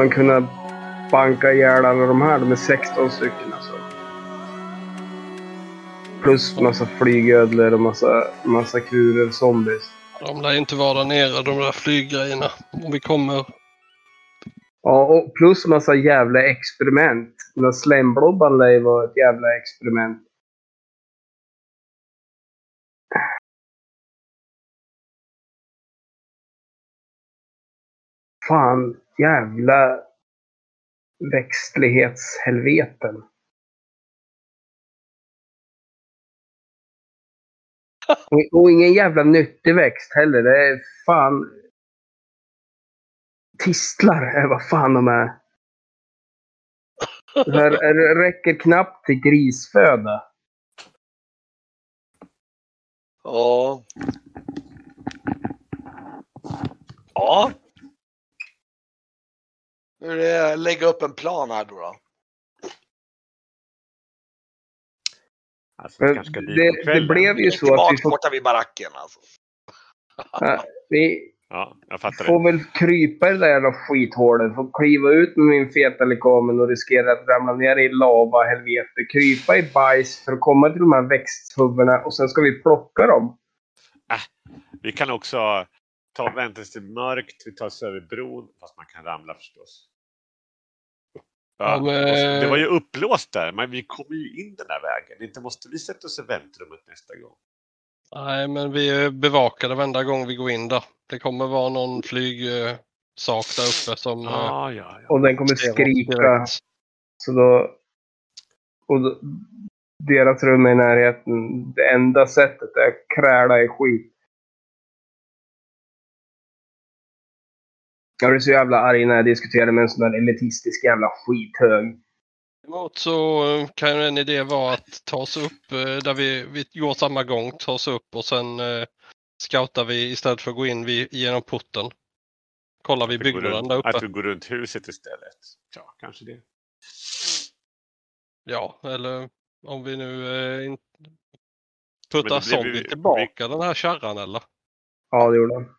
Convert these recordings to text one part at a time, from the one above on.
Man kunna banka ihjäl alla de här? De är 16 stycken alltså. Plus massa flygödlor och massa, massa kurer, zombies. De lär inte vara där nere, de där flyggrejerna. Om vi kommer... Ja, och plus massa jävla experiment. Den där slemblobban lär ju vara ett jävla experiment. Fan, jävla växtlighetshelveten. Och, och ingen jävla nyttig växt heller. Det är fan... Tistlar är vad fan de är. Det här är- räcker knappt till grisföda. Ja. Ja. Hur är det lägga upp en plan här då? då? Alltså, det, det kvällen. blev ju så att vi får, borta vid baracken alltså. äh, vi Ja, jag fattar det. får väl krypa i det där jävla skithålet. Får kliva ut med min feta lekamen och riskera att ramla ner i lava, helvete. Krypa i bajs för att komma till de här växthuvudena och sen ska vi plocka dem. Vi kan också ta vänta tills det är mörkt. Vi tar oss över bron. Fast man kan ramla förstås. Ja, Det var ju upplåst där, men vi kommer ju in den där vägen. Inte måste vi sätta oss i väntrummet nästa gång. Nej, men vi är bevakade varenda gång vi går in där. Det kommer vara någon flygsak där uppe som... eh, Ja, ja. Och den kommer skrika. Så då... Och då, deras rum är i närheten. Det enda sättet är att kräla i skit. Jag blir så jävla arg när jag diskuterar med en sån där elitistisk jävla skithög. Däremot så eh, kan ju en idé vara att ta oss upp eh, där vi, vi går samma gång, ta oss upp och sen eh, scoutar vi istället för att gå in vi, genom porten. Kollar vi Att vi byggnaden runt- där Att uppe. vi går runt huset istället. Ja, kanske det. Ja, eller om vi nu eh, in... Puttar zombie vi- tillbaka den här kärran eller? Ja, det gjorde han.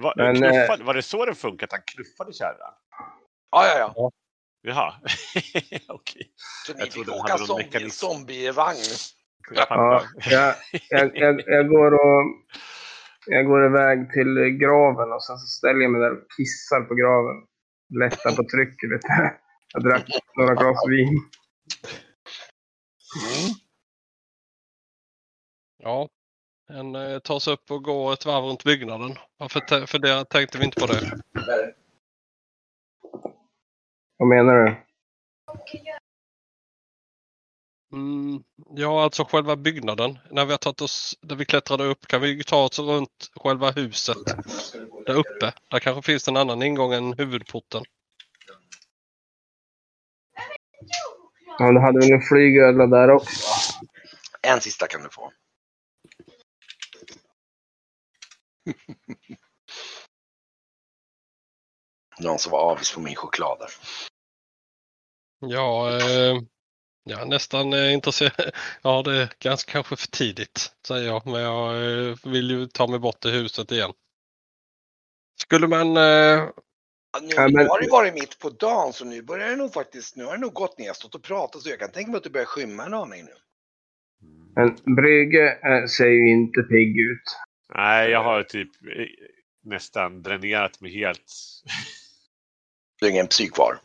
Va, Men, knuffade, var det så det funkar? Att han knuffade kärran? Ja, ja, ja. Jaha. Okej. Så ni Jag fick åka hade någon zombie, mekanism. zombievagn. Jag Ja, jag, jag, jag, jag, går och, jag går iväg till graven och sen så ställer jag mig där och kissar på graven. Lättar på trycket lite. Jag drack några glas vin. Mm. Ja. En eh, tar sig upp och går ett varv runt byggnaden. Varför för det tänkte vi inte på det. Vad menar du? Mm, ja, alltså själva byggnaden. När vi har tagit oss, där vi klättrade upp, kan vi ta oss runt själva huset. Där uppe. Där kanske finns en annan ingång än huvudporten. Ja, du hade väl en flygödla där också? En sista kan du få. Någon som var avis på min choklad där. Ja, eh, ja nästan eh, intresserad. Ja, det är ganska kanske för tidigt säger jag. Men jag eh, vill ju ta mig bort till huset igen. Skulle man... Eh, Ja, Nu, Ja, men- har det varit mitt på dagen så nu börjar det nog faktiskt, nu har det nog gått ner, jag har stått och pratat så jag kan tänka mig att det börjar skymma en aning nu. Men Brygge eh, ser ju inte pigg ut. Nej, jag har typ eh, nästan dränerat mig helt. Det är ingen psyk kvar.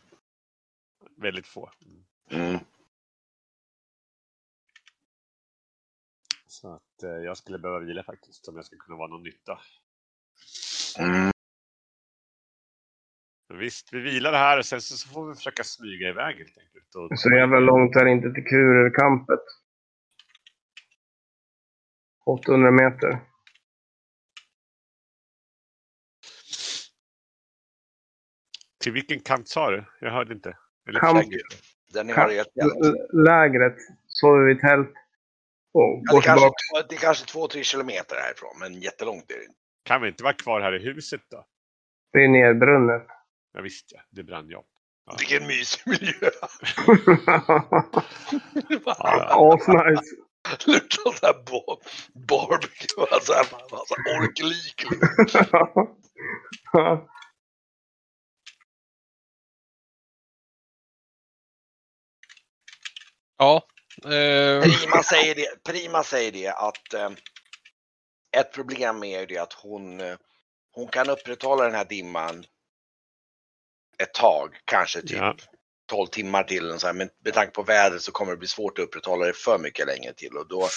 Väldigt få. Mm. Så att eh, jag skulle behöva vila faktiskt om jag ska kunna vara någon nytta. Mm. Visst, vi vilar här och sen så så får vi försöka smyga iväg helt enkelt. Och Så jävla långt är det inte till kurerkampet. 800 meter. Till vilken kant sa du? Jag hörde inte. Eller Kamp. tält. L- Lägret. Sover vi i tält. Och Ja, det, kanske, det är kanske två, tre kilometer härifrån, men jättelångt är det inte. Kan vi inte vara kvar här i huset då? Det är nerbrunnet. Ja, visst ja, det brann jag. Ja. Vilken mysig miljö! Asnice. Luta sån här barbecue, alltså alltså orklik. Ja. Eh, Prima säger det, Prima säger det att eh, ett problem är det att hon, eh, hon kan upprätthålla den här dimman ett tag, kanske typ Ja. 12 timmar till. och Så här, men med tanke på vädret så kommer det bli svårt att upprätthålla det för mycket längre till och då,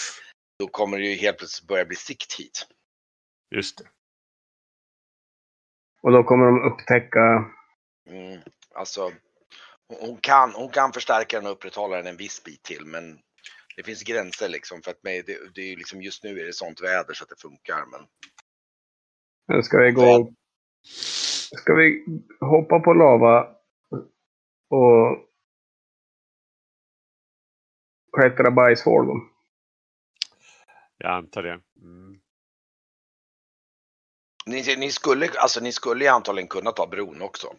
då kommer det ju helt plötsligt börja bli sikt hit. Just det. Och då kommer de upptäcka... Mm, alltså, hon, kan, hon kan förstärka den och upprätthålla den en viss bit till men det finns gränser liksom för att mig, det, det är liksom just nu är det sånt väder så att det funkar. Men Nu ska vi gå... Ska vi hoppa på lava och klättra bajshål då? Jag antar det. Mm. Ni, ni, skulle, alltså, ni skulle ju antagligen kunna ta bron också.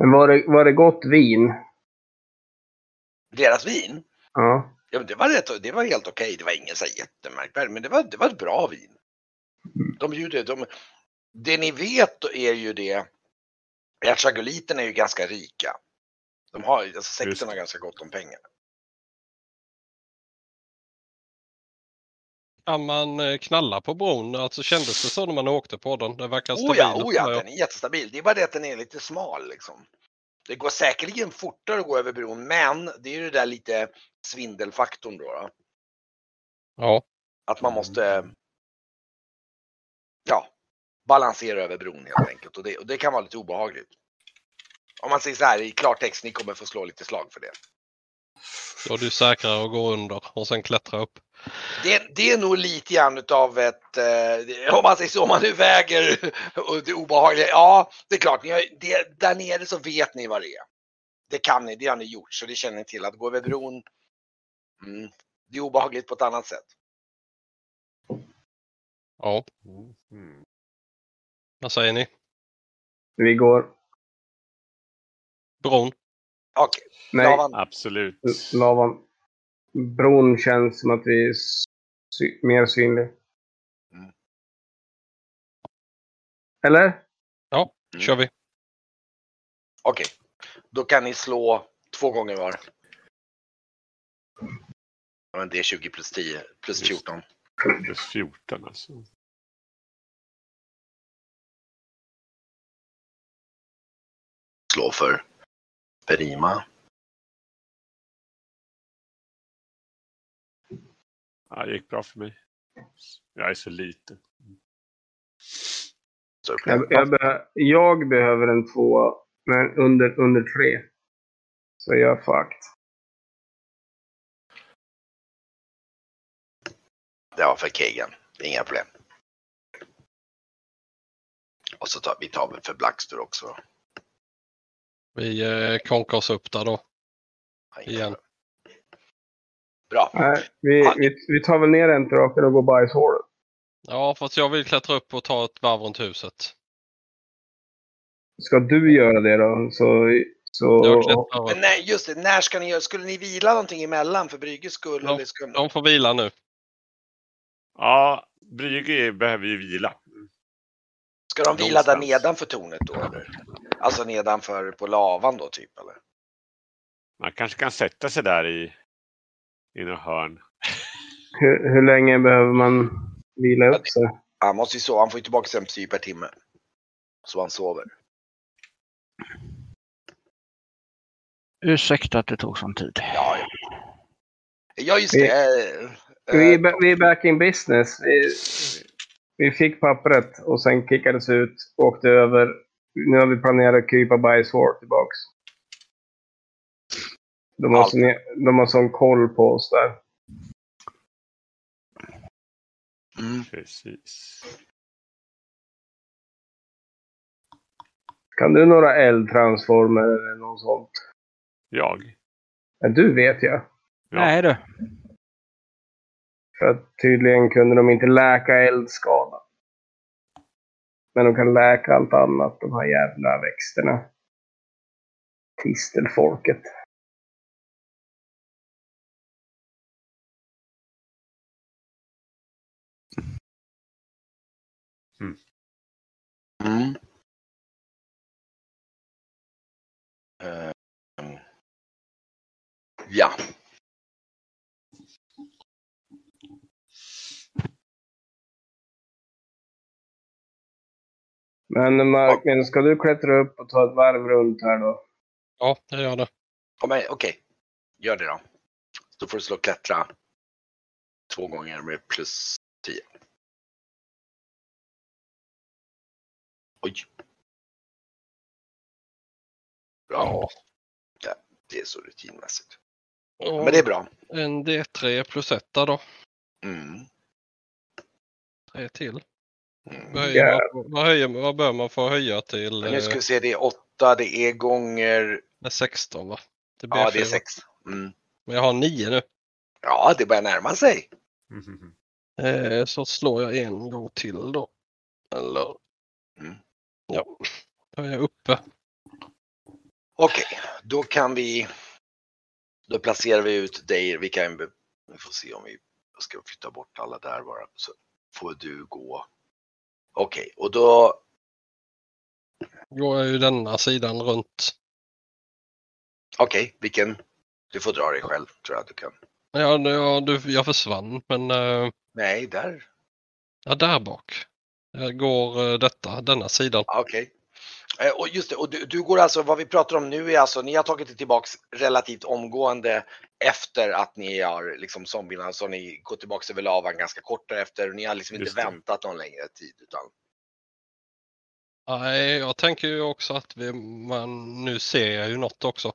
Men var det, var det gott vin? Deras vin, Ja. ja, men det, var rätt, det var helt okej. Det var ingen så här jättemärkvärdigt, men det var, det var ett bra vin. De bjuder, de, det ni vet är ju det, ärtsagoliterna är ju ganska rika. De har, alltså sekten har ganska gott om pengar. Kan man eh, knalla på bron? Alltså kändes det så när man åkte på den? Det verkar stabil. Oh ja, oh ja, den är jättestabil. Det är bara det att den är lite smal liksom. Det går säkerligen fortare att gå över bron, men det är ju det där lite svindelfaktorn då. då. Ja. Att man måste ja, balansera över bron helt enkelt. Och det, och det kan vara lite obehagligt. Om man säger så här i klartext, ni kommer få slå lite slag för det. Då är det ju säkrare att gå under och sen klättra upp. Det, det är nog lite grann utav ett, eh, om man säger så, om man nu väger och det obehagliga. Ja, det är klart, ni har, det, där nere så vet ni vad det är. Det kan ni, det har ni gjort, så det känner ni till. Att gå över bron, mm, det är obehagligt på ett annat sätt. Ja, Mm. vad säger ni? Vi går... Bron? Okej, Nej, lavan. Absolut. lavan. Bron känns som att vi är sy- mer synlig. Mm. Eller? Mm. Kör vi. Okej, då kan ni slå två gånger var. Ja, men det är 20 plus 10 plus Just. 14. Plus 14 alltså. Slå för Perima. Ja, det gick bra för mig. Jag är så liten. Så Jag, jag, be- jag behöver en tvåa, men under, under tre. Så jag är fucked. Det var för Kegan. Inga problem. Och så tar vi tar väl för Blackstur också. Vi eh, konkar oss upp där då. Igen. Bra. Nej, vi, vi, vi tar väl ner entraken och går bajshålet. Ja, fast jag vill klättra upp och ta ett varv runt huset. Ska du göra det då? Så, så, Men nej, just det. När ska ni göra? Skulle ni vila någonting emellan för Brygges skull? Eller ska... De får vila nu. Ja, Brygge behöver ju vila. ska de vila där nedanför tornet då eller? Alltså nedanför på lavan då typ eller? Man kanske kan sätta sig där i, i något hörn. hur, hur länge behöver man vila upp sig? Han måste ju sova. Han får ju tillbaka sin psy per timme. Så han sover. Ursäkta att det tog sån tid. Ja, ja. Just Vi- det. Vi, är ba- vi är back in business. Vi, vi fick pappret och sen kickades ut, åkte över. Nu har vi planerat att krypa bajshål tillbaks. De har, sån, de har sån koll på oss där. Mm. Precis. Kan du några eldtransformer eller något sånt? Jag? Ja, du vet jag. Ja. Nej du. För att tydligen kunde de inte läka eldskada. Men de kan läka allt annat, de här jävla växterna. Tistelfolket. Mm. Mm. Uh, ja. Men Martin, ska du klättra upp och ta ett varv runt här då? Ja, det gör det. Okej, okay. gör det då. Då får du slå klättra två gånger med plus 10. Oj. Bra. Ja, det är så rutinmässigt. Ja, Men det är bra. En D3 plus 1 då. Mm. Tre till. Mm. Vad, höjer man, vad, höjer, vad bör man få höja till? Men nu ska eh, vi se, det är 8, det är gånger... Det är 16 va? Det Ja, det är fyra. 6. Mm. Men jag har 9 nu. Ja, det börjar närma sig. Mhm. Eh, så slår jag en gång till då. Eller? Mm. Ja, då är jag uppe. Okej, då kan vi... Då placerar vi ut dig. Vi kan... Vi får se om vi ska flytta bort alla där bara. Så får du gå. Okej, och då... Går jag ju denna sidan runt. Okej, vilken? Du får dra dig själv tror jag du kan. Ja, ja du, jag försvann men eh, Nej, där. ja, där bak. Jag går eh, detta, denna sidan. Ja, Okej. Eh, Och just det, och du, du går alltså, vad vi pratar om nu är alltså, ni har tagit det tillbaks relativt omgående efter att ni har liksom zombierna, så ni går tillbaks över lavan ganska kort därefter och ni har liksom inte väntat någon längre tid utan Nej, jag tänker ju också att vi, man, nu ser jag ju något också.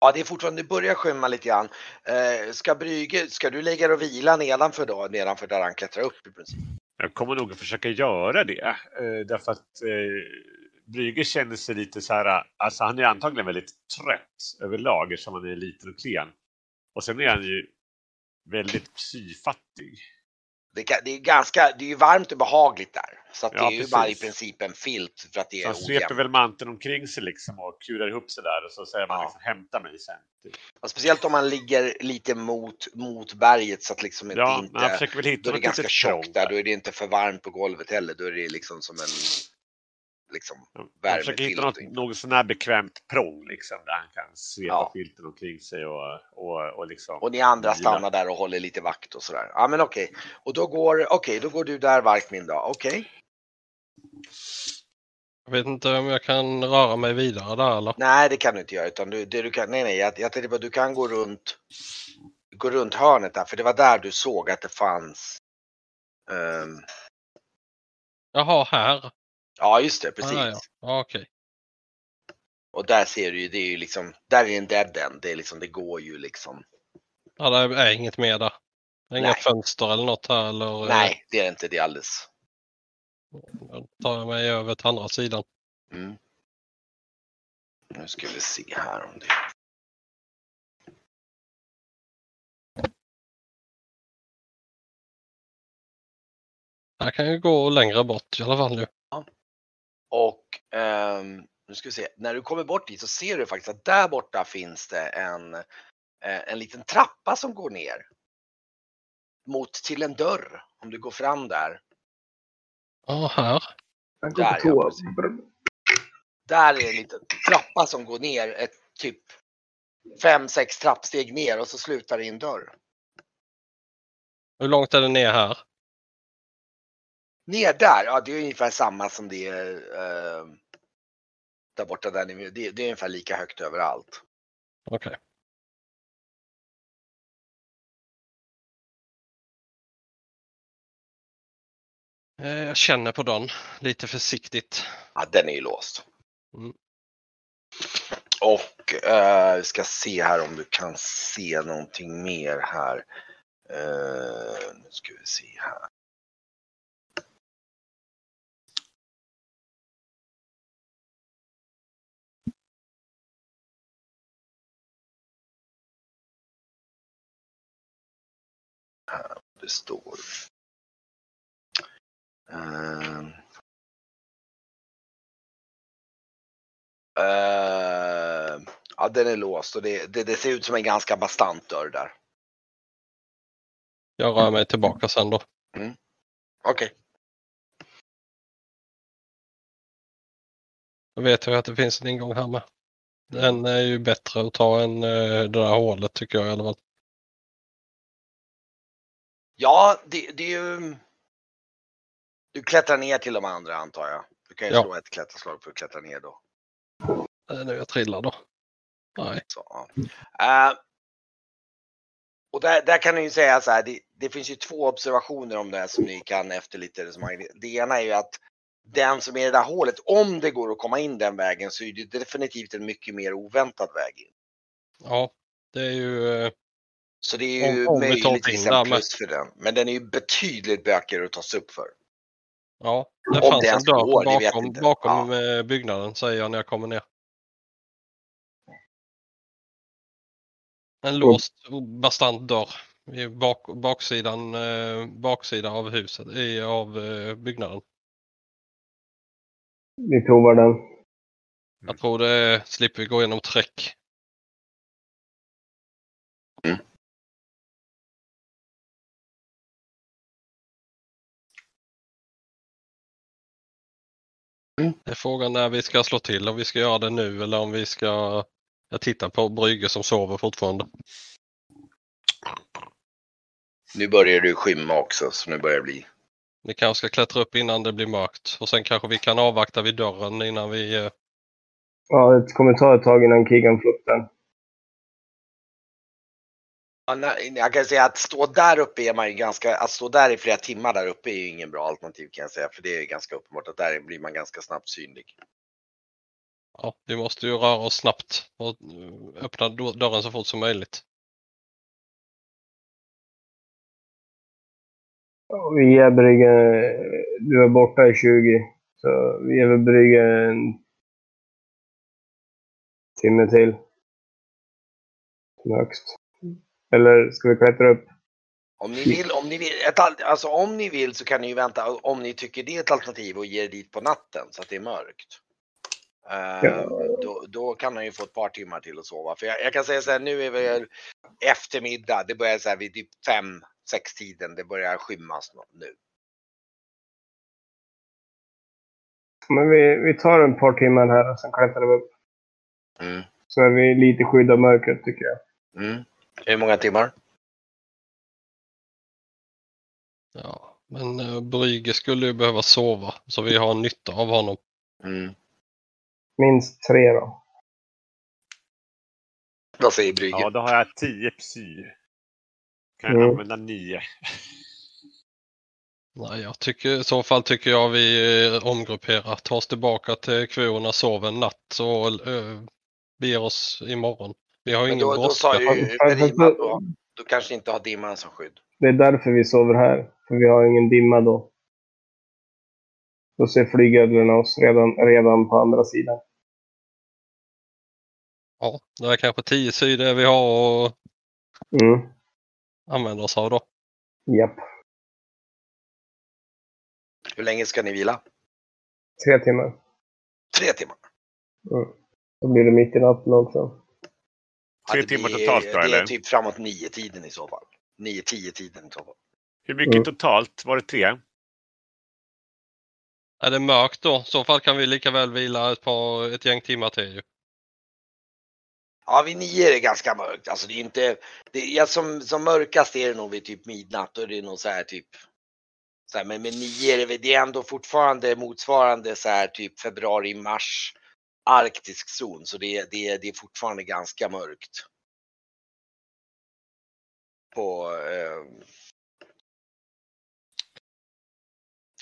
Ja, det är fortfarande, det börjar skymma lite grann. Eh, ska Brygge, ska du lägga dig och vila nedanför då, nedanför där han klättrar upp i princip? Jag kommer nog att försöka göra det. Eh, därför att eh, Brygge känner sig lite så här, eh, alltså han är antagligen väldigt trött överlag eftersom han är liten och klen. Och sen är han ju väldigt psyfattig. Det, kan- det är ganska, det är ju varmt och behagligt där. Så att Ja, det är ju precis. bara i princip en filt för att det Så är han sveper väl manteln omkring sig liksom och kurar ihop sig där och så säger man Ja. liksom hämta mig sen. Typ. Och speciellt om man ligger lite mot, mot berget så att liksom inte, Ja, inte hitta då är det ganska tjockt språng där. Då är det inte för varmt på golvet heller. Då är det liksom som en liksom värmefilt försöker hitta något, inte. något sån här bekvämt prång liksom där han kan svepa Ja. filten omkring sig och, och, och liksom. Och ni andra stannar där och håller lite vakt och sådär. Ja men okej. Och då går, okej, då går du där Varkmin då. Okej. Jag vet inte om jag kan röra mig vidare där eller? Nej det kan du inte göra utan du, det du kan, nej nej jag, jag tänkte bara du kan gå runt, gå runt hörnet där för det var där du såg att det fanns. ehm, Jaha, här. Ja just det, precis. Ah, ja. ja, okej. Och där ser du ju, det är ju liksom, där är en dead end. Det är liksom, det går ju liksom. Ja, det är inget mer där. Inga Nej. fönster eller något här eller? eh, Nej, det är inte. Det är alldeles. Då tar jag mig över till andra sidan. Mm. Nu ska vi se här om det. Här kan jag gå längre bort i alla fall nu. Och ehm, nu ska vi se. När du kommer bort dit så ser du faktiskt att där borta finns det en, eh, en liten trappa som går ner. Mot till en dörr. Om du går fram där. Ja, här. Där, ja. Där är en liten trappa som går ner ett typ fem, sex trappsteg ner och så slutar det i en dörr. Hur långt är det ner här? Ner där, ja det är ungefär samma som det är eh, där borta. Där ni, det, det är ungefär lika högt överallt. Okej. Eh, Jag känner på den lite försiktigt. Ja, den är ju låst. Mm. Och eh, vi ska se här om du kan se någonting mer här. Eh, nu ska vi se här. Här, det står. Eh, Eh, ja, den är låst och det, det, det ser ut som en ganska bastant dörr där. Jag rör mig tillbaka sen då. Okej. Då vet jag att det finns en ingång här med. Den är ju bättre att ta än eh, det där hålet tycker jag i alla fall. Ja, det, det är ju... Du klättrar ner till de andra antar jag. Du kan ju Ja. slå ett klätterslag för att klättra ner då. Det nu jag trillar då? Nej. Så, ja. Eh, och där, där kan ni ju säga så här, det, det finns ju två observationer om det här som ni kan efter lite resonemang. Det ena är ju att den som är i det där hålet, om det går att komma in den vägen så är det definitivt en mycket mer oväntad väg in. Ja, det är ju... Så det är ju Om- om möjligtvis in en plus för den. Men den är ju betydligt bökigare att ta sig upp för. Ja, det Om fanns det en dörr går, bakom, bakom eh, byggnaden säger jag när jag kommer ner. En låst bastant dörr i bak, baksidan, eh, baksida av huset, i, av eh, byggnaden. Vi provar den. Jag tror det slipper vi gå igenom träck. Mm. Det är frågan när vi ska slå till, om vi ska göra det nu eller om vi ska jag tittar på Brygge som sover fortfarande. Nu börjar det skymma också så nu börjar det bli. Vi kanske ska klättra upp innan det blir mörkt och sen kanske vi kan avvakta vid dörren innan vi... eh, Ja, det kommer ta ett tag innan Kigan får upp den. Jag kan säga att stå där uppe är man ju ganska, att stå där i flera timmar där uppe är ju ingen bra alternativ kan jag säga. För det är ganska uppenbart att där blir man ganska snabbt synlig. Ja, vi måste ju röra oss snabbt och öppna dörr- dörren så fort som möjligt. Ja, Vi ger Brygge... Du är borta i 20. Så vi ger väl Brygge en timme till. Som högst. Eller ska vi klättra upp? Om ni vill, om ni vill, ett, al- alltså om ni vill så kan ni ju vänta om ni tycker det är ett alternativ och ge er dit på natten så att det är mörkt. Eh, Ja. då, då kan han ju få ett par timmar till att sova. För jag, jag kan säga så här, nu är vi eftermiddag, det börjar så här vid typ fem, sex tiden, det börjar skymmas nu. Men vi, vi tar en par timmar här och sen klättrar vi upp. Mm. Så är vi lite skydd av mörkret tycker jag. Mm. Hur många timmar? Ja, men uh, Brygge skulle ju behöva sova så vi har nytta av honom. Mm. Minst tre då. Vad säger Brygge? Ja, då har jag 10 psy. Kan jag Mm. använda 9. Nej, jag tycker, i så fall tycker jag vi eh, omgrupperar, tar oss tillbaka till kvuorna, sover en natt och uh, beger oss imorgon. Vi har ju ingen då, då brådska. sa ju att då, då kanske inte har dimman som skydd. Det är därför vi sover här. För vi har ingen dimma då. Då ser flygödlorna oss redan, redan på andra sidan. Ja, det är kanske 10 sidor vi har att Mm. använda oss av då. Japp. Hur länge ska ni vila? Tre timmar. Tre timmar. Mm. Då blir det mitt i natten också. Tre det timmar blir- totalt då, Det är eller? typ framåt nio tiden i så fall. Nio, tio tiden i så fall. Hur mycket Mm. totalt? Var det tre? Är det mörkt då, i så fall kan vi lika väl vila ett, par, ett gäng timmar till. Ju. Ja, vid nio är det ganska mörkt. Alltså det är inte, det, ja, som, som mörkast är det nog vid typ midnatt och det är nog så här typ. Så här, men med nio är det, det är ändå fortfarande motsvarande så här typ februari, mars arktisk zon. Så det, är- det, det är fortfarande ganska mörkt. På, eh,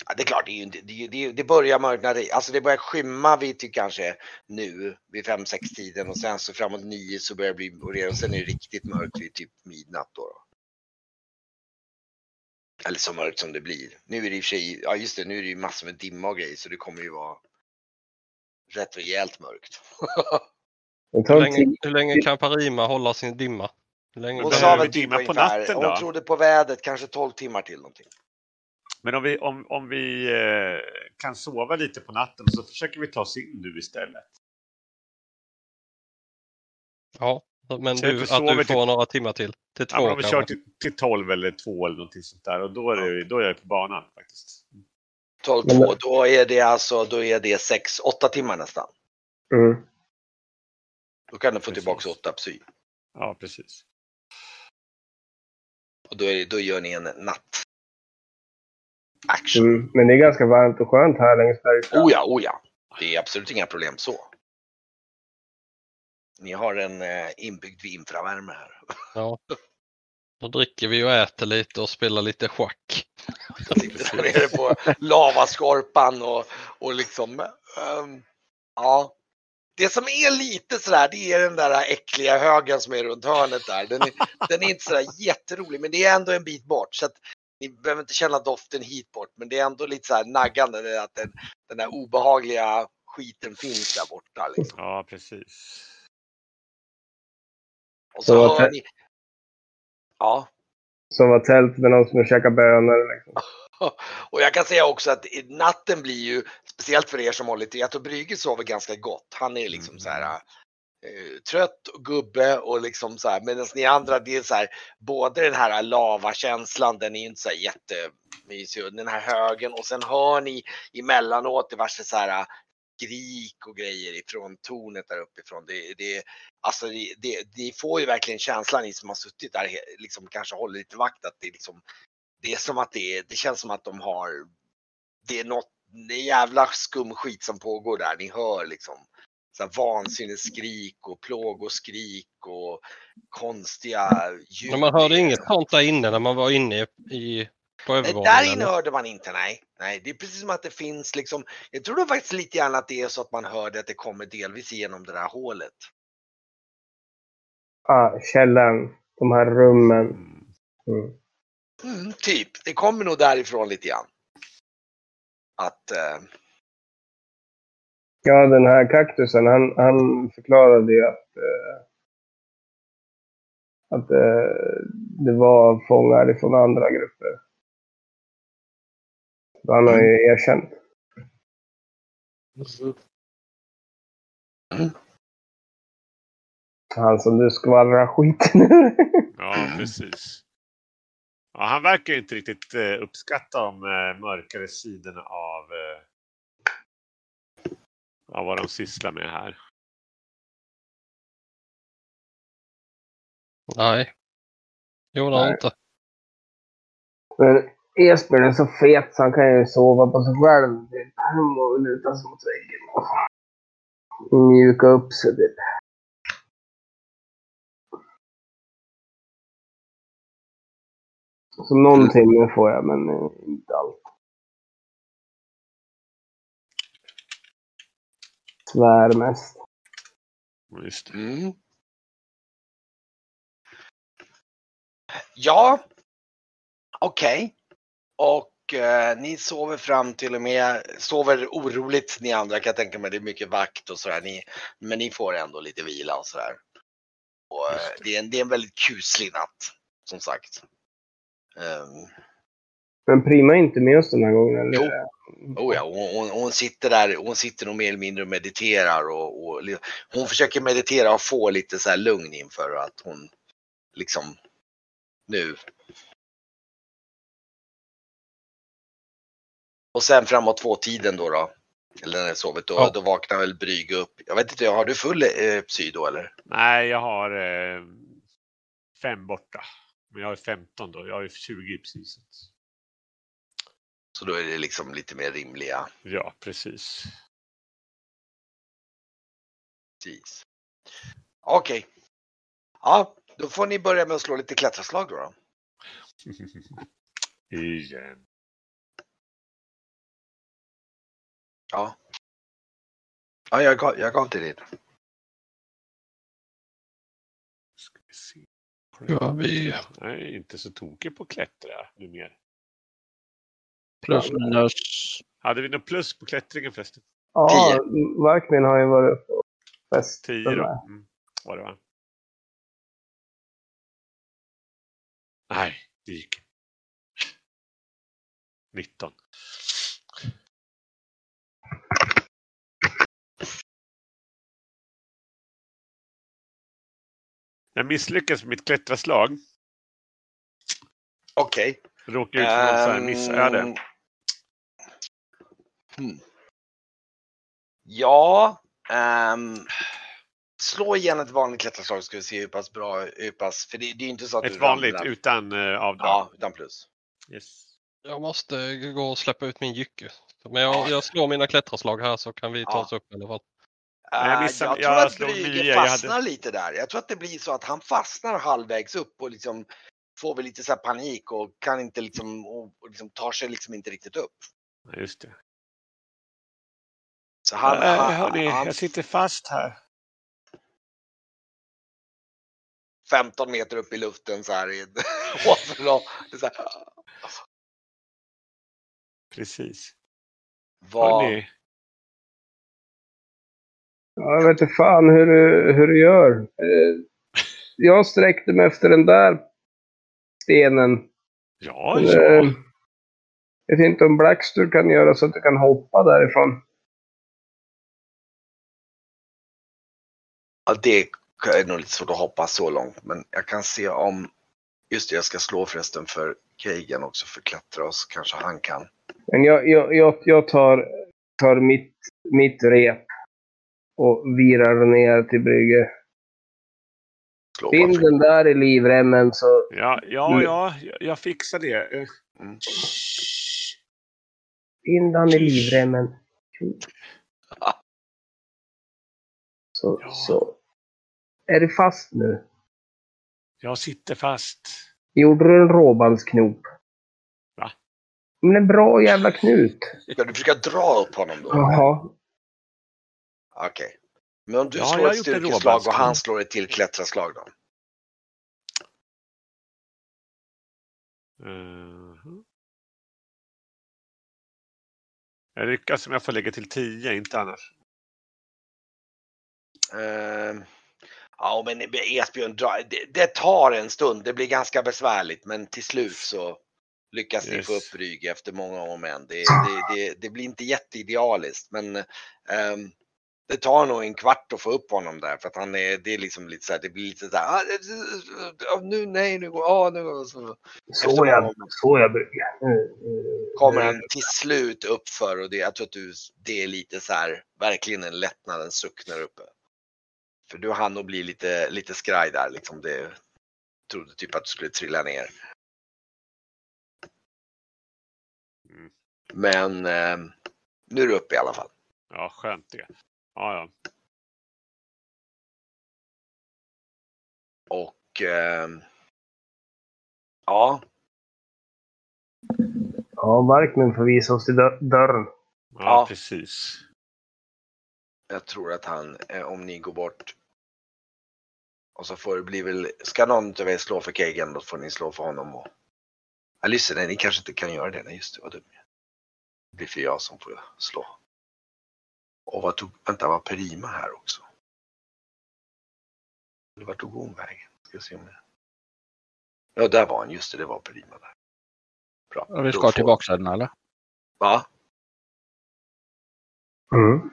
Ja, det är klart, det, är ju det, det, det börjar mörkna, alltså det börjar skymma vid typ kanske nu vid 5-6 tiden och sen så framåt 9 så börjar det bli och sen är det riktigt mörkt vid typ midnatt då. då. Eller så mörkt som det blir. Nu är det i och för sig, ja just det, nu är det ju massor med dimma och grejer så det kommer ju vara rätt rejält mörkt. Hur länge, hur länge kan Parima hålla sin dimma? Hur länge Hon sa vi väl typ dimma på ungefär, natten hon då? trodde på vädret kanske 12 timmar till någonting. Men om vi, om, om vi eh, kan sova lite på natten så försöker vi ta oss in nu istället. Ja, men Så du, att du till- får några timmar till. Till två Ja, men om vi kör till, till 12 eller 2 eller någonting sånt där och då är, det, då är jag på banan faktiskt. 12 Men- 2, då är det alltså, då är det 6, 8 timmar nästan. Mm. Då kan du få Precis. tillbaka 8 psy. Ja, precis. Och då, är, då gör ni en natt. action. Mm. Men det är ganska varmt och skönt här längs bergssidan. Oh ja, oh ja. Det är absolut inga problem så. Ni har en eh, inbyggd infravärme här. Ja. Då dricker vi och äter lite och spelar lite schack. Sitter där nere på lavaskorpan och, och liksom, ehm, ja. Det som är lite sådär, det är den där äckliga högen som är runt hörnet där. Den är, den är inte sådär jätterolig, men det är ändå en bit bort. Så att ni behöver inte känna doften hit bort, men det är ändå lite såhär naggande det att den, den där obehagliga skiten finns där borta. Liksom. Ja, precis. Och så Så att hör ni... Ja, Som var tält med någon som käkar bönor. Liksom. och jag kan säga också att natten blir ju, speciellt för er som håller till, att Brygge sover ganska gott. Han är liksom Mm. så här eh, trött och gubbe och liksom så här, medan ni andra, det är så här, både den här lavakänslan, den är ju inte så här jättemysig, den här högen och sen hör ni emellanåt diverse så här skrik och grejer ifrån tornet där uppifrån. Det, det, alltså det, det, det får ju verkligen känslan, ni som har suttit där, liksom kanske håller lite vakt, att det liksom det är som att det, det känns som att de har, det är något, det är jävla skum skit som pågår där. Ni hör liksom så här vansinnesskrik och plågoskrik och konstiga ljud. Men man hörde inget sånt där inne när man var inne i, på Nej, övervåningen. där inne eller? hörde man inte, nej. Nej, det är precis som att det finns liksom, jag tror det faktiskt lite grann att det är så att man hörde att det kommer delvis igenom det där hålet. Ah, källaren. De här rummen. Mm. Mm. Mm, typ, det kommer nog därifrån lite grann. Att, eh, Ja, den här kaktusen, han, han förklarade ju att, eh, att eh, det var fångar ifrån andra grupper. Så han har ju erkänt. Han som du skvallrar skiten ur. Ja, precis. Ja, han verkar ju inte riktigt eh, uppskatta de eh, mörkare sidorna av, eh, av vad de sysslar med här. Nej. Gjorde han Nej. inte. Men Esbjörn är så fet så han kan ju sova på sig själv. Typ. Han må luta sig mot väggen. Mjuka upp sig typ. Så någon timme får jag, men eh, inte allt. Svär mest. Just det. mm. Ja, okej. Och eh, ni sover fram till och med, sover oroligt ni andra kan jag tänka mig. Det är mycket vakt och sådär. Ni, men ni får ändå lite vila och sådär. Och, eh, det, är en, det är en väldigt kuslig natt, som sagt. Ehm, Men Prima är inte med oss den här gången, eller? Jo. Oh ja, hon, hon, hon sitter där, hon sitter nog mer eller mindre och mediterar och, och hon försöker meditera och få lite så här lugn inför att hon liksom nu. Och sen framåt två tiden då då, eller när jag sovit, då, Ja. då vaknar väl Brygge upp. Jag vet inte, har du full eh, psy då eller? Nej, jag har eh, fem borta. Men jag har 15 då. Jag har ju 20 precis. Så då är det liksom lite mer rimliga. Ja, precis. Precis. Okej. Ja, då får ni börja med att slå lite klättraslag då. då. Igen. Ja. Ja, jag gav, jag gav till din. Ska vi se. Ja, vi Jag är inte så tokig på att klättra numera. plus minus. Hade vi något plus på klättringen förresten? Ja, Markmin har ju varit uppe och festat 10 med. då? Mm. Var det va? Nej, det gick inte. 19. Jag misslyckades med mitt klättraslag. Okej. Råkade ut för något så här Ehm, missöde. hmm. Ja. ehm, slå igen ett vanligt klättraslag ska vi se hur pass bra, hur pass, för det, det är inte så att Ett du vanligt ramlar. utan uh, avdrag. Ja, utan plus. Yes. Jag måste gå och släppa ut min jycke. Men jag, jag slår mina klätterslag här så kan vi ta Ja. oss upp i alla fall. Jag Eh, missade- jag tror jag att nio, jag hade- fastnar lite där. Jag tror att det blir så att han fastnar halvvägs upp och liksom får väl lite så här panik och kan inte liksom, och, och liksom tar sig liksom inte riktigt upp. Just det. Så han, han, hörni, han, jag sitter fast här. 15 meter upp i luften så här. i- så här, Precis. Vad, Hörni, Ja, jag vet inte fan hur du, hur du gör. Eh, Jag sträckte mig efter den där stenen. ja, Eh, ja. Jag vet inte om Blackstur kan göra så att du kan hoppa därifrån. ja, det är nog lite svårt att hoppa så långt. Men jag kan se om, just det jag ska slå förresten för Keigen också för klättra och så kanske han kan. Men jag, jag, jag, jag tar, tar mitt, mitt rep och virar ner till Brygge. Slå Bind den där i livremmen så... Ja, ja, ja, jag- fixar det. Eh, Mm. Bind han i livremmen. Så, Ja. så. Är du fast nu? Jag sitter fast. Gjorde du en råbandsknop? Va? Men en bra jävla knut. Ska du försöka dra upp honom då? Jaha. Okej. Men om du Ja, slår ett styrkeslag och han slår ett till klättraslag då? Mhm. Jag lyckas om jag får lägga till 10, inte annars. Ehm, ja, men Esbjörn, det, det tar en stund. Det blir ganska besvärligt, men till slut så lyckas ni få Yes. upp Brygge efter många om än. Det, det, det, det blir inte jätteidealiskt, men ehm, det tar nog en kvart att få upp honom där för att han är, det är liksom lite så här, det blir lite så här, ah, nu, nej, nu går, ah, nu går, så Så jag, så jag. Nu- nu- kommer han till slut upp för och det, jag tror att du, det är lite så här, verkligen en lättnad, en suck där uppe. För du hann nog bli lite, lite skraj där liksom. Det trodde typ att du skulle trilla ner. Mm. Men eh, nu är du uppe i alla fall. Ja, skönt det. Ja, ja. Och eh, ja, Ja, Markman får visa oss till dör- dörren. Ja, Ja. precis. jag tror att han, eh, om ni går bort och så får det bli väl, ska någon av er slå för Keigen då får ni slå för honom och Ja, lyssna, nej, ni kanske inte kan göra det. Nej, just det, vad dum jag. Det blir för jag som får slå. Och vad tog, vänta, var Perima här också? Eller vart tog hon vägen? Ska jag se om det... Ja, där var han, just det, det var Perima där. Bra. Och vi ska får- till baksidan eller? Va? Mm.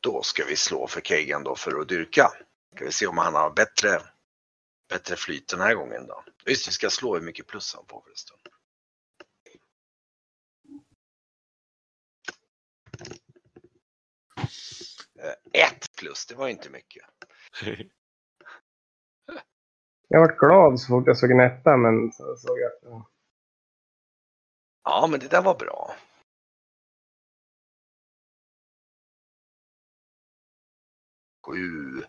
Då ska vi slå för Keigan då för att dyrka. Ska vi se om han har bättre, bättre flyt den här gången då. Just vi ska slå hur mycket plus han får förresten. Eh, Ett plus, det var inte mycket. Jag vart glad så fort jag såg en etta, men så såg jag att... Ja, men det där var bra. Sju.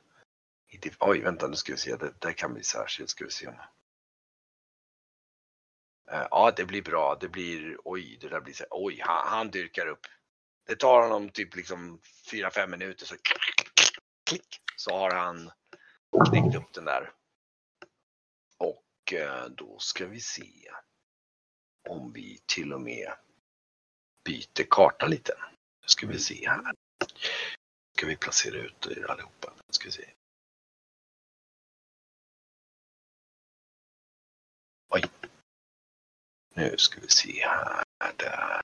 Inte- Oj, vänta nu ska vi se. Det där kan bli särskilt. Ska vi se. Eh, ja, det blir bra. Det blir, oj, det där blir så oj, han, han dyrkar upp. Det tar honom typ liksom fyra fem minuter så klick, så har han knäckt upp den där. Och eh, då ska vi se om vi till och med byter karta lite. Nu ska vi se här. Ska vi placera ut er allihopa. Nu ska vi se. Nu ska vi se här. Där.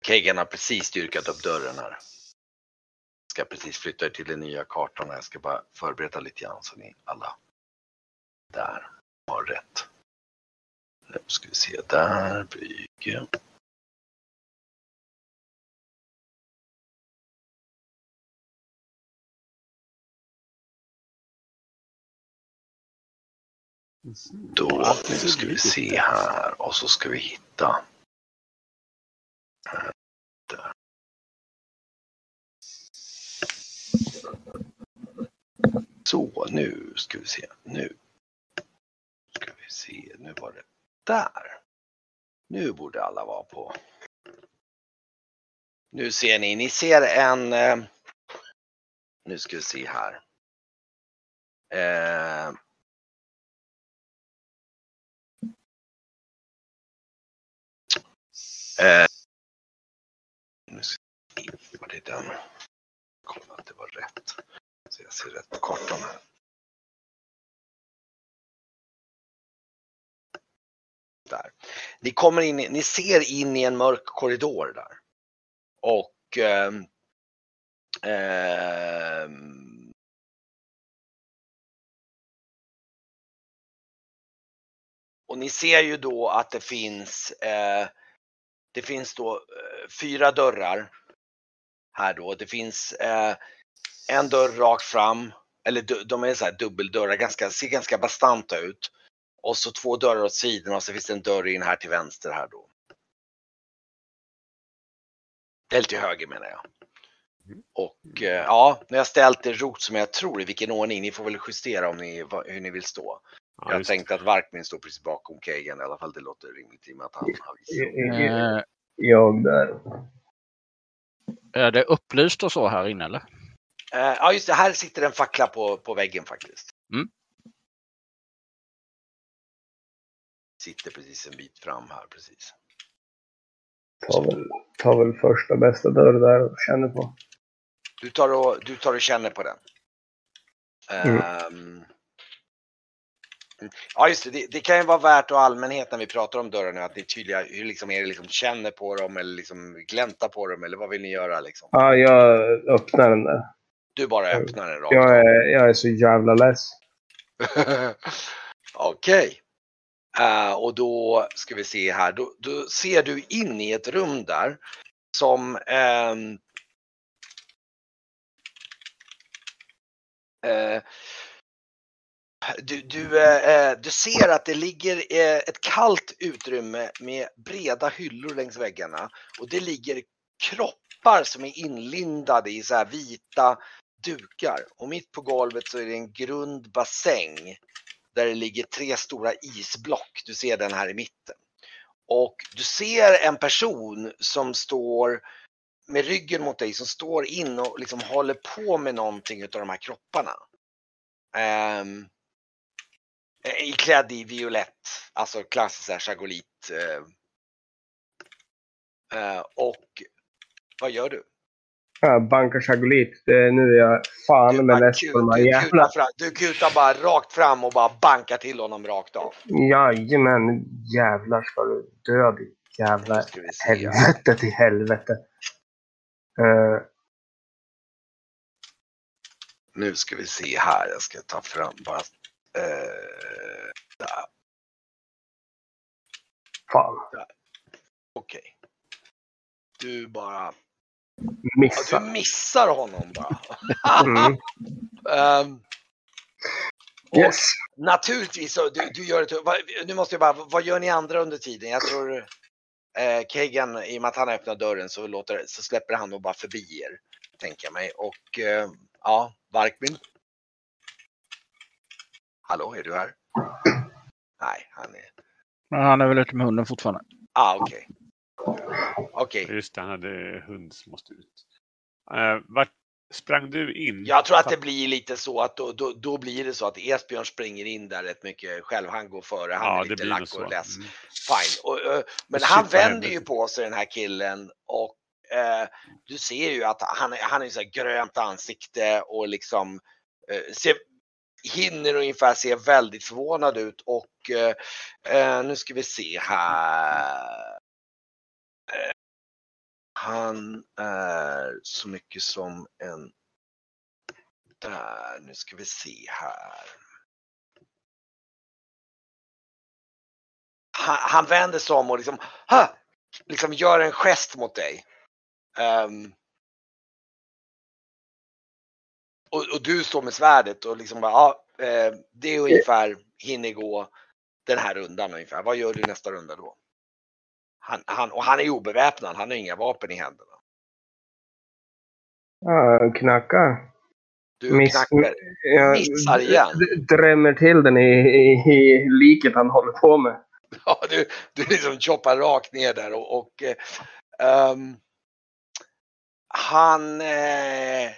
Ska har precis dyrkat upp dörren här. Ska precis flytta er till den nya kartan. Jag ska bara förbereda lite grann så ni alla där har rätt. Nu ska vi se där, bygge. Då, nu ska vi se här och så ska vi hitta. Så, nu ska vi se. Nu ska vi se. Nu var det där. Nu borde alla vara på. Nu ser ni, ni ser en... Eh, nu ska vi se här. Eh, eh, nu ska jag se, var det den? Kolla att det var rätt. Så jag ser rätt på kartan här. Där. Ni kommer in, ni ser in i en mörk korridor där. Och eh, eh, Och ni ser ju då att det finns eh, det finns då eh, fyra dörrar här då. Det finns eh, en dörr rakt fram, eller de är så här dubbeldörrar, ganska, ser ganska bastanta ut. Och så två dörrar åt sidan och så finns det en dörr in här till vänster här då. Eller till höger menar jag. Och eh, ja, nu har jag ställt det rot som jag tror i vilken ordning. Ni får väl justera om ni, hur ni vill stå. Ja, jag just tänkte att Varkmin står precis bakom Kagan i alla fall. Det låter rimligt i och med att han har visat. Eh, Jag där. är det upplyst och så här inne eller? Eh, ja just det, här sitter en fackla på, på väggen faktiskt. Mm. Sitter precis en bit fram här precis. Ta väl, ta väl första bästa dörr där och känner på. Du tar och, du tar och känner på den. Mm. Ehm, Ja just det, det, det kan ju vara värt och allmänhet när vi pratar om dörrar nu att ni är tydliga hur liksom är det liksom känner på dem eller liksom gläntar på dem eller vad vill ni göra liksom? Ja, jag öppnar den där. Du bara öppnar den rakt Jag är, jag är så jävla less. Okej. Eh, och då ska vi se här. Då, då ser du in i ett rum där som ehm, eh, du, du, eh, eh, du ser att det ligger eh, ett kallt utrymme med breda hyllor längs väggarna och det ligger kroppar som är inlindade i så här vita dukar och mitt på golvet så är det en grund bassäng där det ligger tre stora isblock. Du ser den här i mitten. Och du ser en person som står med ryggen mot dig, som står in och liksom håller på med någonting utav de här kropparna. Um, iklädd i violett, alltså klassisk här chagolit. eh. Eh, och vad gör du? Jag bankar chagolit. Nu är jag fan Du, med less ku- på de här jävla... du kutar bara rakt fram och bara bankar till honom rakt av. Jajamän, jävlar ska du dö ditt jävla helvete till helvete. Eh, Nu ska vi se här, jag ska ta fram bara. Eh, där. fan, Okej. Du bara, ja, missa. du missar honom bara. Mm. Och Yes. naturligtvis, så, du, du gör vad- nu måste jag bara, vad gör ni andra under tiden? Jag tror eh, Kagan, i och med att han öppnar dörren så, låter, så släpper han nog bara förbi er. Tänker jag mig. Och eh, ja, Varkmin? Hallå, är du här? Nej, han är... Men han är väl ute med hunden fortfarande. Ah, okej. Okej. Just det, han hade hund som måste ut. Uh, vart sprang du in? Jag tror att det blir lite så att då, då, då blir det så att Esbjörn springer in där rätt mycket själv. Han går före, han ja, är det lite lack och less. Mm. Fine. Och, eh, men Shit, han vänder ju på sig den här killen och eh, du ser ju att han, är- han är så här grönt ansikte och liksom eh, ser, hinner ungefär se väldigt förvånad ut och eh, eh, nu ska vi se här. Han är så mycket som en där, nu ska vi se här. Han, han vänder sig om och liksom, ha! liksom gör en gest mot dig. Um, och, och du står med svärdet och liksom bara, ja, eh, det är ungefär hinner gå den här rundan ungefär. Vad gör du nästa runda då? Han, han, och han är obeväpnad, han har inga vapen i händerna. Ja, knacka. Du Miss- knackar. Jag Missar igen. drämmer till den i, i, i liket han håller på med. Ja, du, du liksom choppar rakt ner där och, och ehm, han eh,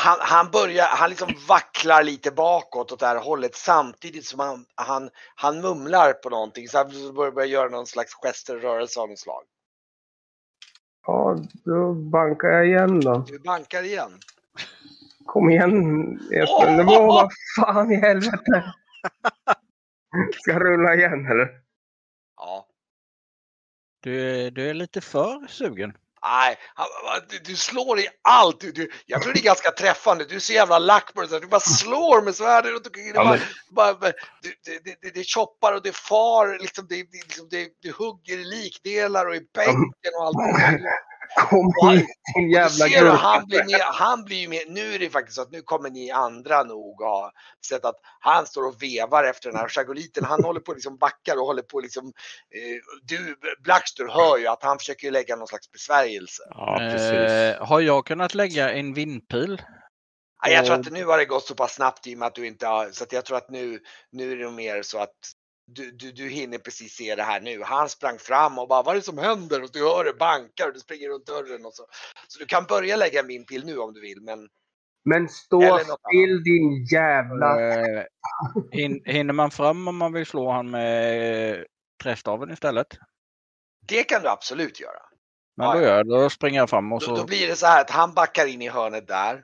han, han börjar, han liksom vacklar lite bakåt åt det här hållet samtidigt som han, han, han mumlar på någonting. Så han börjar, börjar göra någon slags gester, rörelse av något slag. Ja, då bankar jag igen då. Du bankar igen. Kom igen Espen. Det var vad fan i helvete. Ska jag rulla igen eller? Ja. Du, du är lite för sugen. Nej, du, slår i allt. Du, du, jag tror det är ganska träffande. Du är så jävla lack på det. Du bara slår med svärdet. och du- Det, Ja, bara, men- bara, bara, du, det, det, det, det choppar och det far. Liksom, det, det, liksom, det, det hugger i likdelar och i bänken och allt. Kom han- hit din Du jävla ser hur han gurka. blir, han blir ju mer, nu är det faktiskt så att nu kommer ni andra nog ha sett att han står och vevar efter den här chagoliten. Han håller på liksom backar och håller på liksom, eh, du Blackster hör ju att han försöker lägga någon slags besvärjelse. Ja, precis. Eh, har jag kunnat lägga en vindpil? Ja, jag tror att nu har det gått så pass snabbt i och med att du inte har, så att jag tror att nu, nu är det mer så att du, du, du hinner precis se det här nu. Han sprang fram och bara vad är det som händer? Och du hör det bankar och du springer runt dörren och så. Så du kan börja lägga min pil nu om du vill men Men stå still din jävla... Eh, hin, hinner man fram om man vill slå han med trästaven istället? det kan du absolut göra. Men då gör. Då springer jag fram och Då, så... då blir det så här att han backar in i hörnet där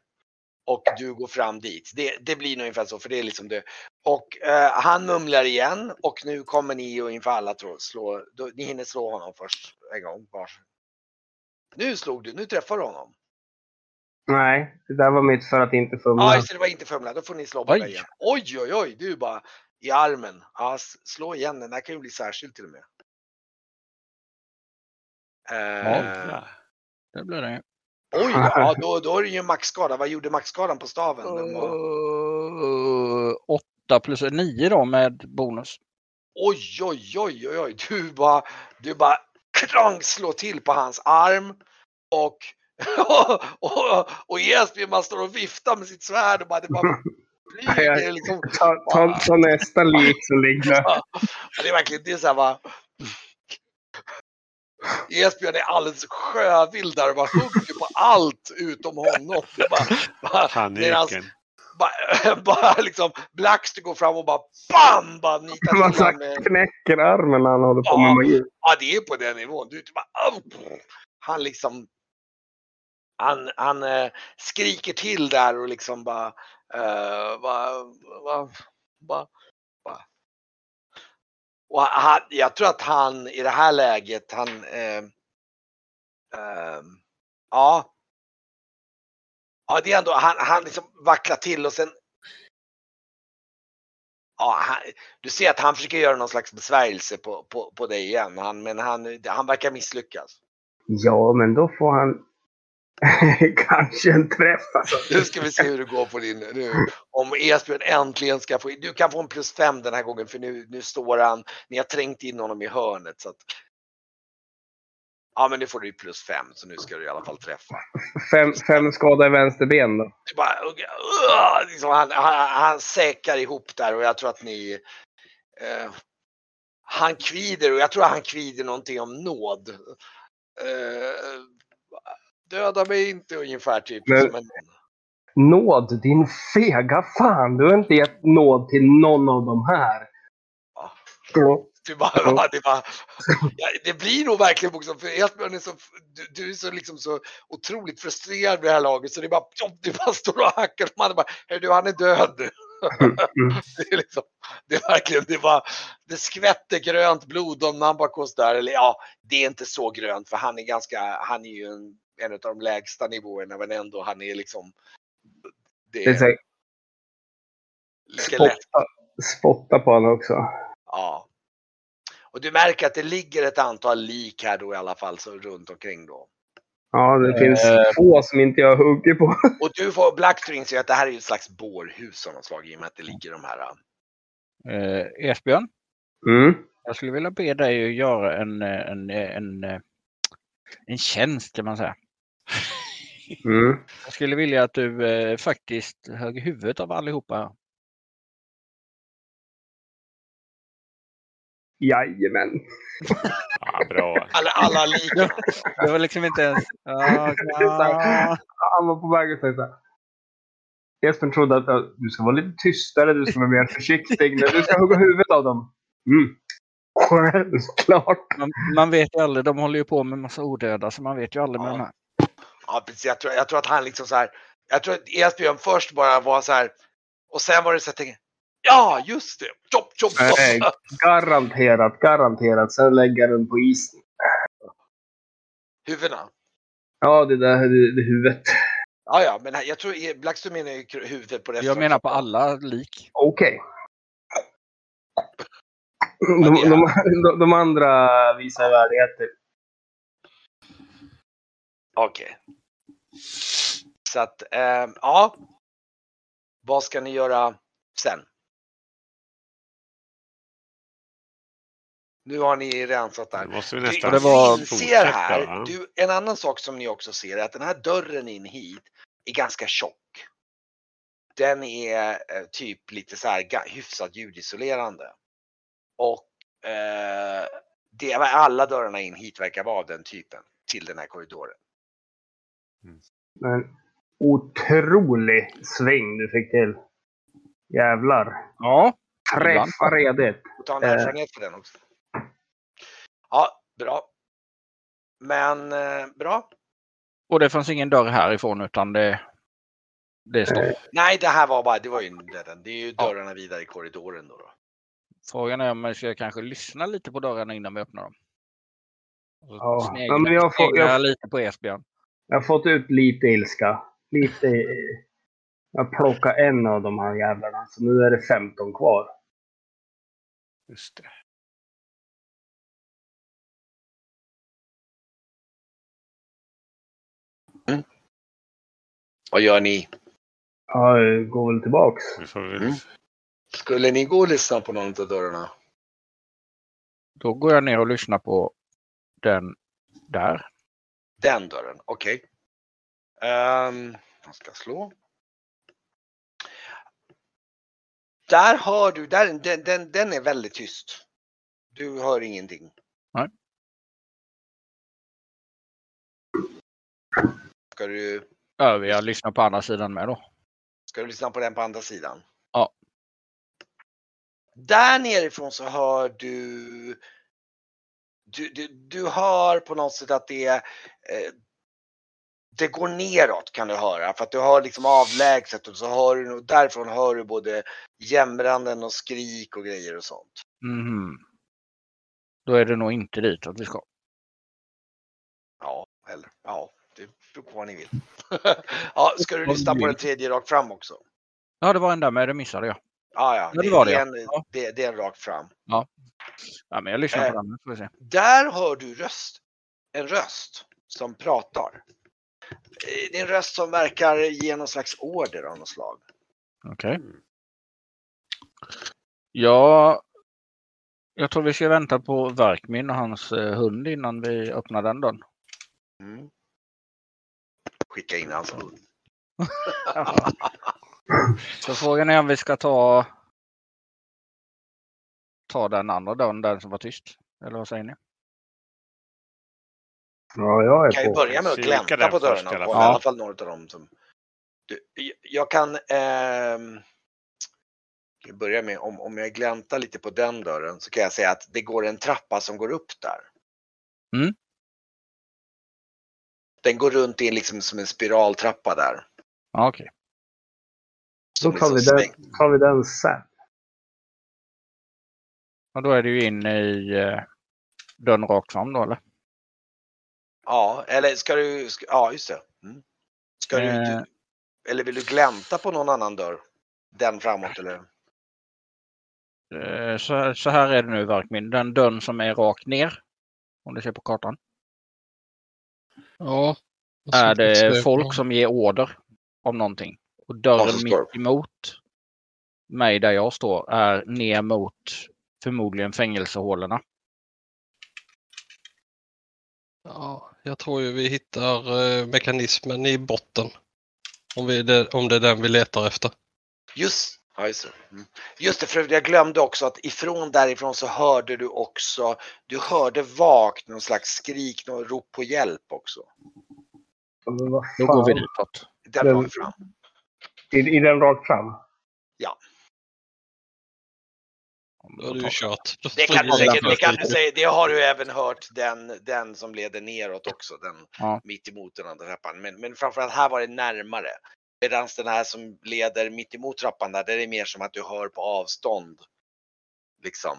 och du går fram dit. Det, det blir nog ungefär så för det är liksom det. Och eh, han mumlar igen och nu kommer ni ungefär alla tror, slå, då, ni hinner slå honom först en gång. Var. Nu slog du, nu träffar du honom. Nej, det där var mitt för att inte Ja, fumla. just det, det var inte fumla. Då får ni slå Oj. igen. Oj, oj, oj, du bara i armen. Ja, slå igen den. Här kan ju bli särskilt till och med. Eh, Ja. Det blir det. Oj, ja, då, då är det ju maxskada. Vad gjorde maxskadan på staven? Var... Uh, åtta plus nio då med bonus. Oj, oj, oj, oj, oj. Du bara, du bara krang slår till på hans arm och och, och man står och viftar med sitt svärd och bara det bara flyger liksom. Ta, ta, ta nästa lik som ligger Det är verkligen, det är så här bara. Esbjörn är alldeles sjövild där och bara hugger på allt utom honom. Det bara, bara, Paniken. bara, bara liksom Blackster går fram och bara BAM! Bara nitar till honom med knäcker armen när han håller på med magi. Ja, det är på den nivån. Du, bara, han liksom, han, han eh, skriker till där och liksom bara, eh, bara, bara, bara, bara. Och han, jag tror att han i det här läget, han, eh, eh, ja. Ja, det är ändå, han, han liksom vacklar till och sen Ja, han, du ser att han försöker göra någon slags besvärjelse på, på, på dig igen, han, men han, han verkar misslyckas. Ja, men då får han kanske en träff alltså. Nu ska vi se hur det går på din nu. Om Esbjörn äntligen ska få, du kan få en plus fem den här gången för nu, nu står han, ni har trängt in honom i hörnet så att. Ja men nu får du ju plus fem så nu ska du i alla fall träffa. Fem, fem skada i vänster ben då. Bara, uh, liksom, han, han, han säkrar ihop där och jag tror att ni eh, Han kvider och jag tror att han kvider någonting om nåd. Eh, döda mig inte ungefär typ. Men- en, Nåd, din fega fan. Du har inte gett nåd till någon av de här. Ja. Det, bara, det, bara, ja, det blir nog verkligen bokstavligt för Esbjörn är så, du, du är så, liksom så otroligt frustrerad vid det här laget så det är bara, du bara står och hackar på mannen bara, "Hör du han är död. Mm. Det är, liksom, det är verkligen, det var, det skvätter grönt blod om Nambakos där, eller ja, det är inte så grönt för han är ganska, han är ju en, en av de lägsta nivåerna men ändå han är liksom, det Det är så spotta, spotta på honom också. Ja. Och du märker att det ligger ett antal lik här då i alla fall så runt omkring då. Ja, det finns Eh. få som inte jag hugger på. Och du får Blackstream inser att det här är ju ett slags bårhus av något slag i och med att det ligger de här. Eh, Esbjörn, Mm. jag skulle vilja be dig att göra en, eh, en, eh, en, eh, en tjänst kan man säga. Mm. Jag skulle vilja att du eh, faktiskt högg huvudet av allihopa. Jajamän. Ja, bra. Alla, alla liken. Det var liksom inte ens... Han var på väg att säga så här. Jesper trodde att du ska vara lite tystare, du ska vara mer försiktig. men Du ska hugga huvudet av dem. Mm. Självklart. Man, man vet ju aldrig, de håller ju på med massa odöda så man vet ju aldrig med Ja. de här. Ja, precis. Jag tror, jag tror att han liksom så här. Jag tror att Esbjörn först bara var så här. Och sen var det så att jag tänkte. Ja, just det. Chop, chop, Nej, chop. garanterat, garanterat. Sen lägger den på isen. Huvudena. Ja, det där det, det huvudet. Ja, ja, men jag tror Blackstream menar ju huvudet på resten. Jag menar på alla lik. Okej. De, är- de, de, de andra visar värdigheter. Okej. Så att, ehm, ja. Vad ska ni göra sen? Nu har ni rensat där. Måste vi nästan var- inser här, du, en annan sak som ni också ser är att den här dörren in hit är ganska tjock. Den är eh, typ lite så här hyfsat ljudisolerande. Och eh, det, alla dörrarna in hit verkar vara av den typen till den här korridoren. En otrolig sväng du fick till. Jävlar. Ja, Träffa redigt. Och ta en Eh. erfarenhet för den också. Ja, bra. Men eh, bra. och det fanns ingen dörr härifrån utan det, det är stopp. Nej, det här var bara, det var ju den. Det är ju Ja. dörrarna vidare i korridoren då. då. Frågan är om man ska kanske lyssna lite på dörrarna innan vi öppnar dem. Ja. snegla- Ja, men jag får- jag- lite på Esbjörn. Jag har fått ut lite ilska. Lite... Jag plockar en av de här jävlarna. Så nu är det 15 kvar. Just det. Vad gör ni? Ja, jag går väl tillbaks. Mm. Skulle ni gå och lyssna på någon av dörrarna? Då går jag ner och lyssnar på den där. Den dörren, okej. Ehm, jag ska slå. Där hör du, där, den, den, den är väldigt tyst. Du hör ingenting. Nej. Ska du, Övriga lyssnar på andra sidan med då. ska du lyssna på den på andra sidan? Ja. Där nerifrån så hör du du, du, du hör på något sätt att det eh, det går neråt kan du höra för att du hör liksom avlägset och så hör du och därifrån hör du både jämranden och skrik och grejer och sånt. Mhm. Då är det nog inte dit att vi ska. Ja, eller ja, det beror på vad ni vill. ja, ska du lyssna på den tredje rakt fram också? Ja, det var en där med, det missade jag. Ja, ja, Ja, det var det, är ja. en, Ja. det, det är en rakt fram. Ja, men jag lyssnar Eh. på den. nu Får vi se. Där hör du röst, en röst som pratar. Eh, Det är en röst som verkar ge någon slags order av något slag. Okej. Mm. Ja, jag tror vi ska vänta på Verkmin och hans eh, hund innan vi öppnar den dörren. Mm. Skicka in hans hund. Så frågan är om vi ska ta ta den andra dörren, den som var tyst. Eller vad säger ni? Ja, jag är kan ju på. börja med att glänta på dörrarna. i alla på fall. I alla fall några av dem som... Du, jag kan... kan jag börja med, om, om jag gläntar lite på den dörren så kan jag säga att det går en trappa som går upp där. Mm. Den går runt in liksom som en spiraltrappa där. Okej. Då tar vi, liksom den, tar vi den sen. Och då är ju in i eh, dörren rakt fram då eller? Ja, eller ska du... Ska, ja, just det. Mm. Ska du, Eh. du... Eller vill du glänta på någon annan dörr? Den framåt eller? Eh, så, så här är det nu Verkmin. Den dörren som är rakt ner. Om du ser på kartan. Ja, är det folk som ger order om någonting. Och dörren mitt emot mig där jag står är ner mot förmodligen fängelsehålorna. Ja, jag tror ju vi hittar eh, mekanismen i botten. Om, vi, det, om det är den vi letar efter. Just, ja, just, det. Mm. just det, för jag glömde också att ifrån därifrån så hörde du också, du hörde vagt någon slags skrik, någon rop på hjälp också. Då går vi ditåt. Den Den- var fram. I, I den rakt fram? Då har du kört. Det kan, du säkert, det kan du säga, det har du även hört den, den som leder neråt också, den Ja. mitt emot den andra trappan. Men, men framförallt här var det närmare. Medan den här som leder mitt emot trappan där, där är det mer som att du hör på avstånd. Liksom.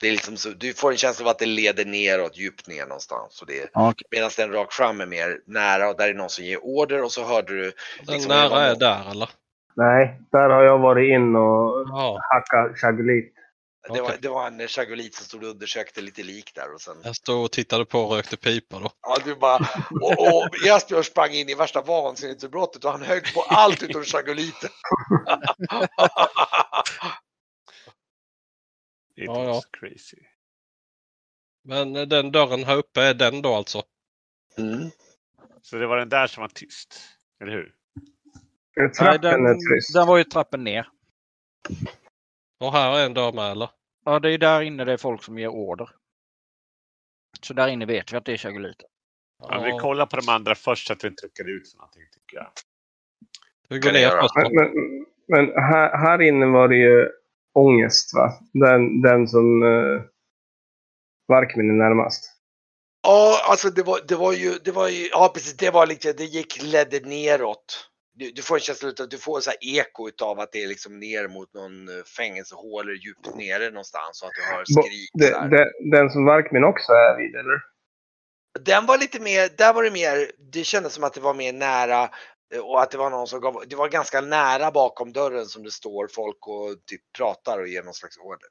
Det är liksom så, du får en känsla av att det leder neråt, djupt ner någonstans. Och det okej. medan den rakt fram är mer nära och där är någon som ger order och så hörde du. Den liksom, det var nära är någon- där eller? Nej, där har jag varit in och Ja, hackat chagulit. Det var, det var en chagolit som stod och undersökte lite lik där och sen. jag stod och tittade på och rökte pipa då. Ja, du bara, och, och Esbjörn sprang in i värsta vansinnesutbrottet och han högg på allt utom chagoliten. It Ja, was crazy. Men eh, den dörren här uppe är den då alltså? Mm. Så det var den där som var tyst, eller hur? Nej, den, är tyst. den var ju trappen ner. Och här är en dörr med eller? Ja, det är där inne det är folk som ger order. Så där inne vet vi att det är chagoliter. Ja. vi kollar på de andra först så att vi inte rycker ut för någonting, tycker jag. Vi går ner först Men, men, men här, här inne var det ju ångest, va? Den, den som uh, Varkmin är närmast. Ja, alltså det var, det var ju, det var ju, ja precis, det var lite, det gick, ledde neråt. Du, du får en känsla av, du får så här eko utav att det är liksom ner mot någon eh, fängelsehål eller djupt nere någonstans och att du hör Bo- skrik. De, så här. de, den som Varkmin också är vid, eller? Den var lite mer, där var det mer, det kändes som att det var mer nära eh, och att det var någon som gav, det var ganska nära bakom dörren som det står folk och typ pratar och ger någon slags order.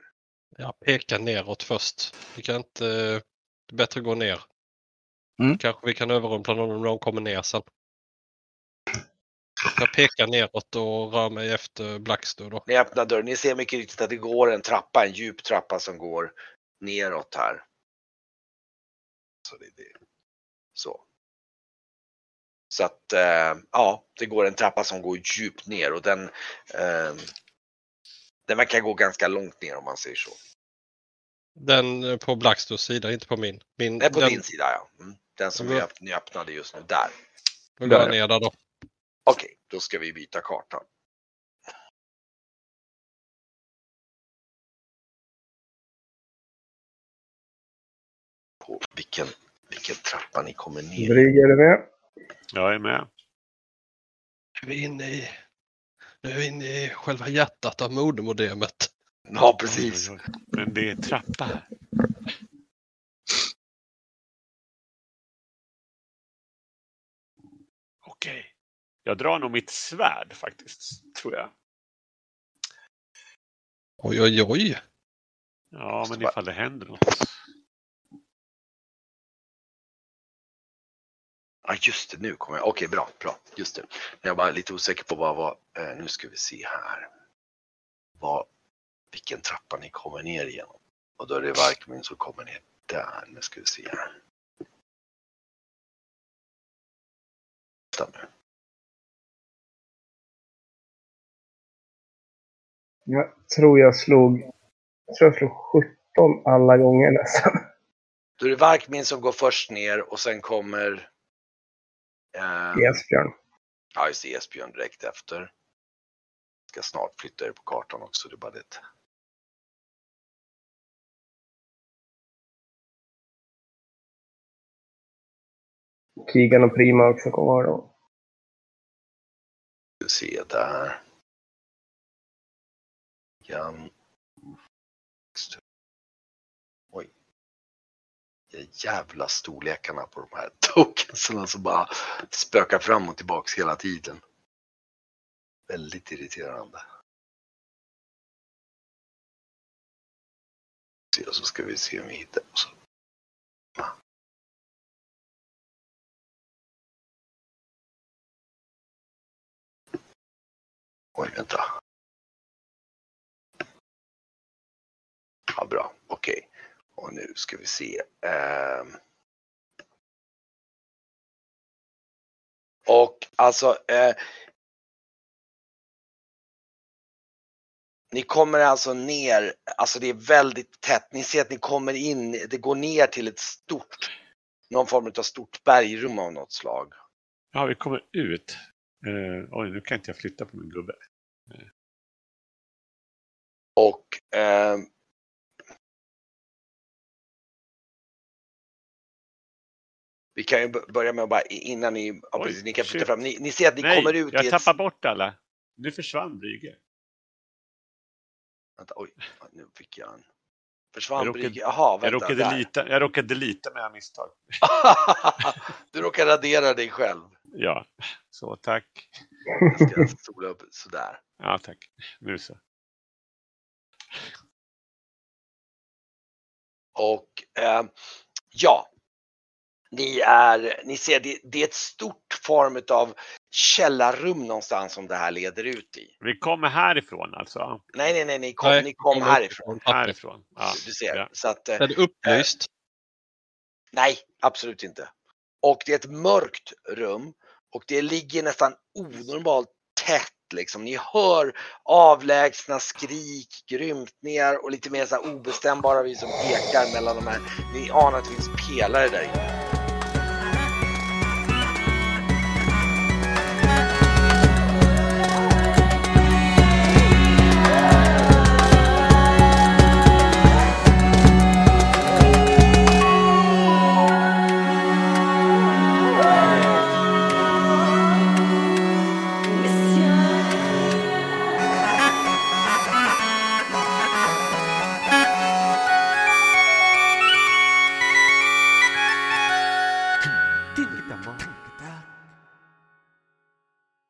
Jag pekar neråt först. Vi kan inte... Det är bättre att gå ner. Mm. Kanske vi kan överrumpla någon om de kommer ner sen. Jag pekar neråt och rör mig efter Blackstone då. Ni öppnar dörren, ni ser mycket riktigt att det går en trappa, en djup trappa som går neråt här. Så det är det. Så. Så att, eh, ja, det går en trappa som går djupt ner och den, eh, den verkar gå ganska långt ner om man säger så. Den eh, på Blackstones sida, inte på min. min Nej, på den, din sida ja. Mm. Den som vi Mm. ni öppnade just nu, där. Då går jag ner där då. Okej, då ska vi byta karta. På vilken, vilken trappa ni kommer ner. Brygge, är du med? Jag är med. Nu är vi inne i, nu är vi inne i själva hjärtat av modermodemet. Ja, precis. Men det är trappa här. Okej. Jag drar nog mitt svärd faktiskt, tror jag. Oj, oj, oj. Ja, men ifall det händer något. Ja, just det, nu kommer jag. Okej, bra, bra. Just det. Jag var lite osäker på vad var. Eh, nu ska vi se här. Vad, vilken trappa ni kommer ner igenom. Och då är det Varkmin som kommer ner där. Nu ska vi se här. Nu. Jag tror jag slog... Jag tror jag slog 17 alla gånger nästan. Då är det Varkmin som går först ner och sen kommer eh, Esbjörn. Ja, just det, Esbjörn direkt efter. Ska snart flytta er på kartan också, det är bara det. Kigan och Prima också kommer då. Du ser där. Jan. jävla storlekarna på de här tokensen som bara spökar fram och tillbaks hela tiden. Väldigt irriterande. Så ska vi se om vi hittar. Så. Oj, vänta. Ja, bra. Okej. Okay. Och nu ska vi se. Ehm. Och alltså. Eh, ni kommer alltså ner, alltså det är väldigt tätt. Ni ser att ni kommer in, det går ner till ett stort, någon form av stort bergrum av något slag. Ja, vi kommer ut. Eh, oj, nu kan inte jag flytta på min gubbe. Och eh, Vi kan ju börja med att bara innan ni, ja, Oj, precis, ni kan flytta fram. Ni, ni ser att ni Nej, kommer ut jag i ett... tappar bort alla. Nu försvann Brygge. Vänta, oj, nu fick jag en. Jag Försvann råkade- Brygge? Jaha, Jag vänta. råkade, där. delita, jag råkade delita med misstag. du råkar radera dig själv. Ja, så tack. Jag ska sola upp sådär. Ja, tack. Nu så. Och eh, ja, ni är, ni ser det, det är ett stort form av källarrum någonstans som det här leder ut i. Vi kommer härifrån alltså. Nej, nej, nej, ni kom, Nej, ni kom kommer härifrån. Härifrån. Ja, Du ser. ja. Så att, eh, Är det upplyst? nej, absolut inte. Och det är ett mörkt rum och det ligger nästan onormalt tätt liksom. Ni hör avlägsna skrik, grymtningar och lite mer så här obestämbara vis som ekar mellan de här. Ni anar att det finns pelare där inne.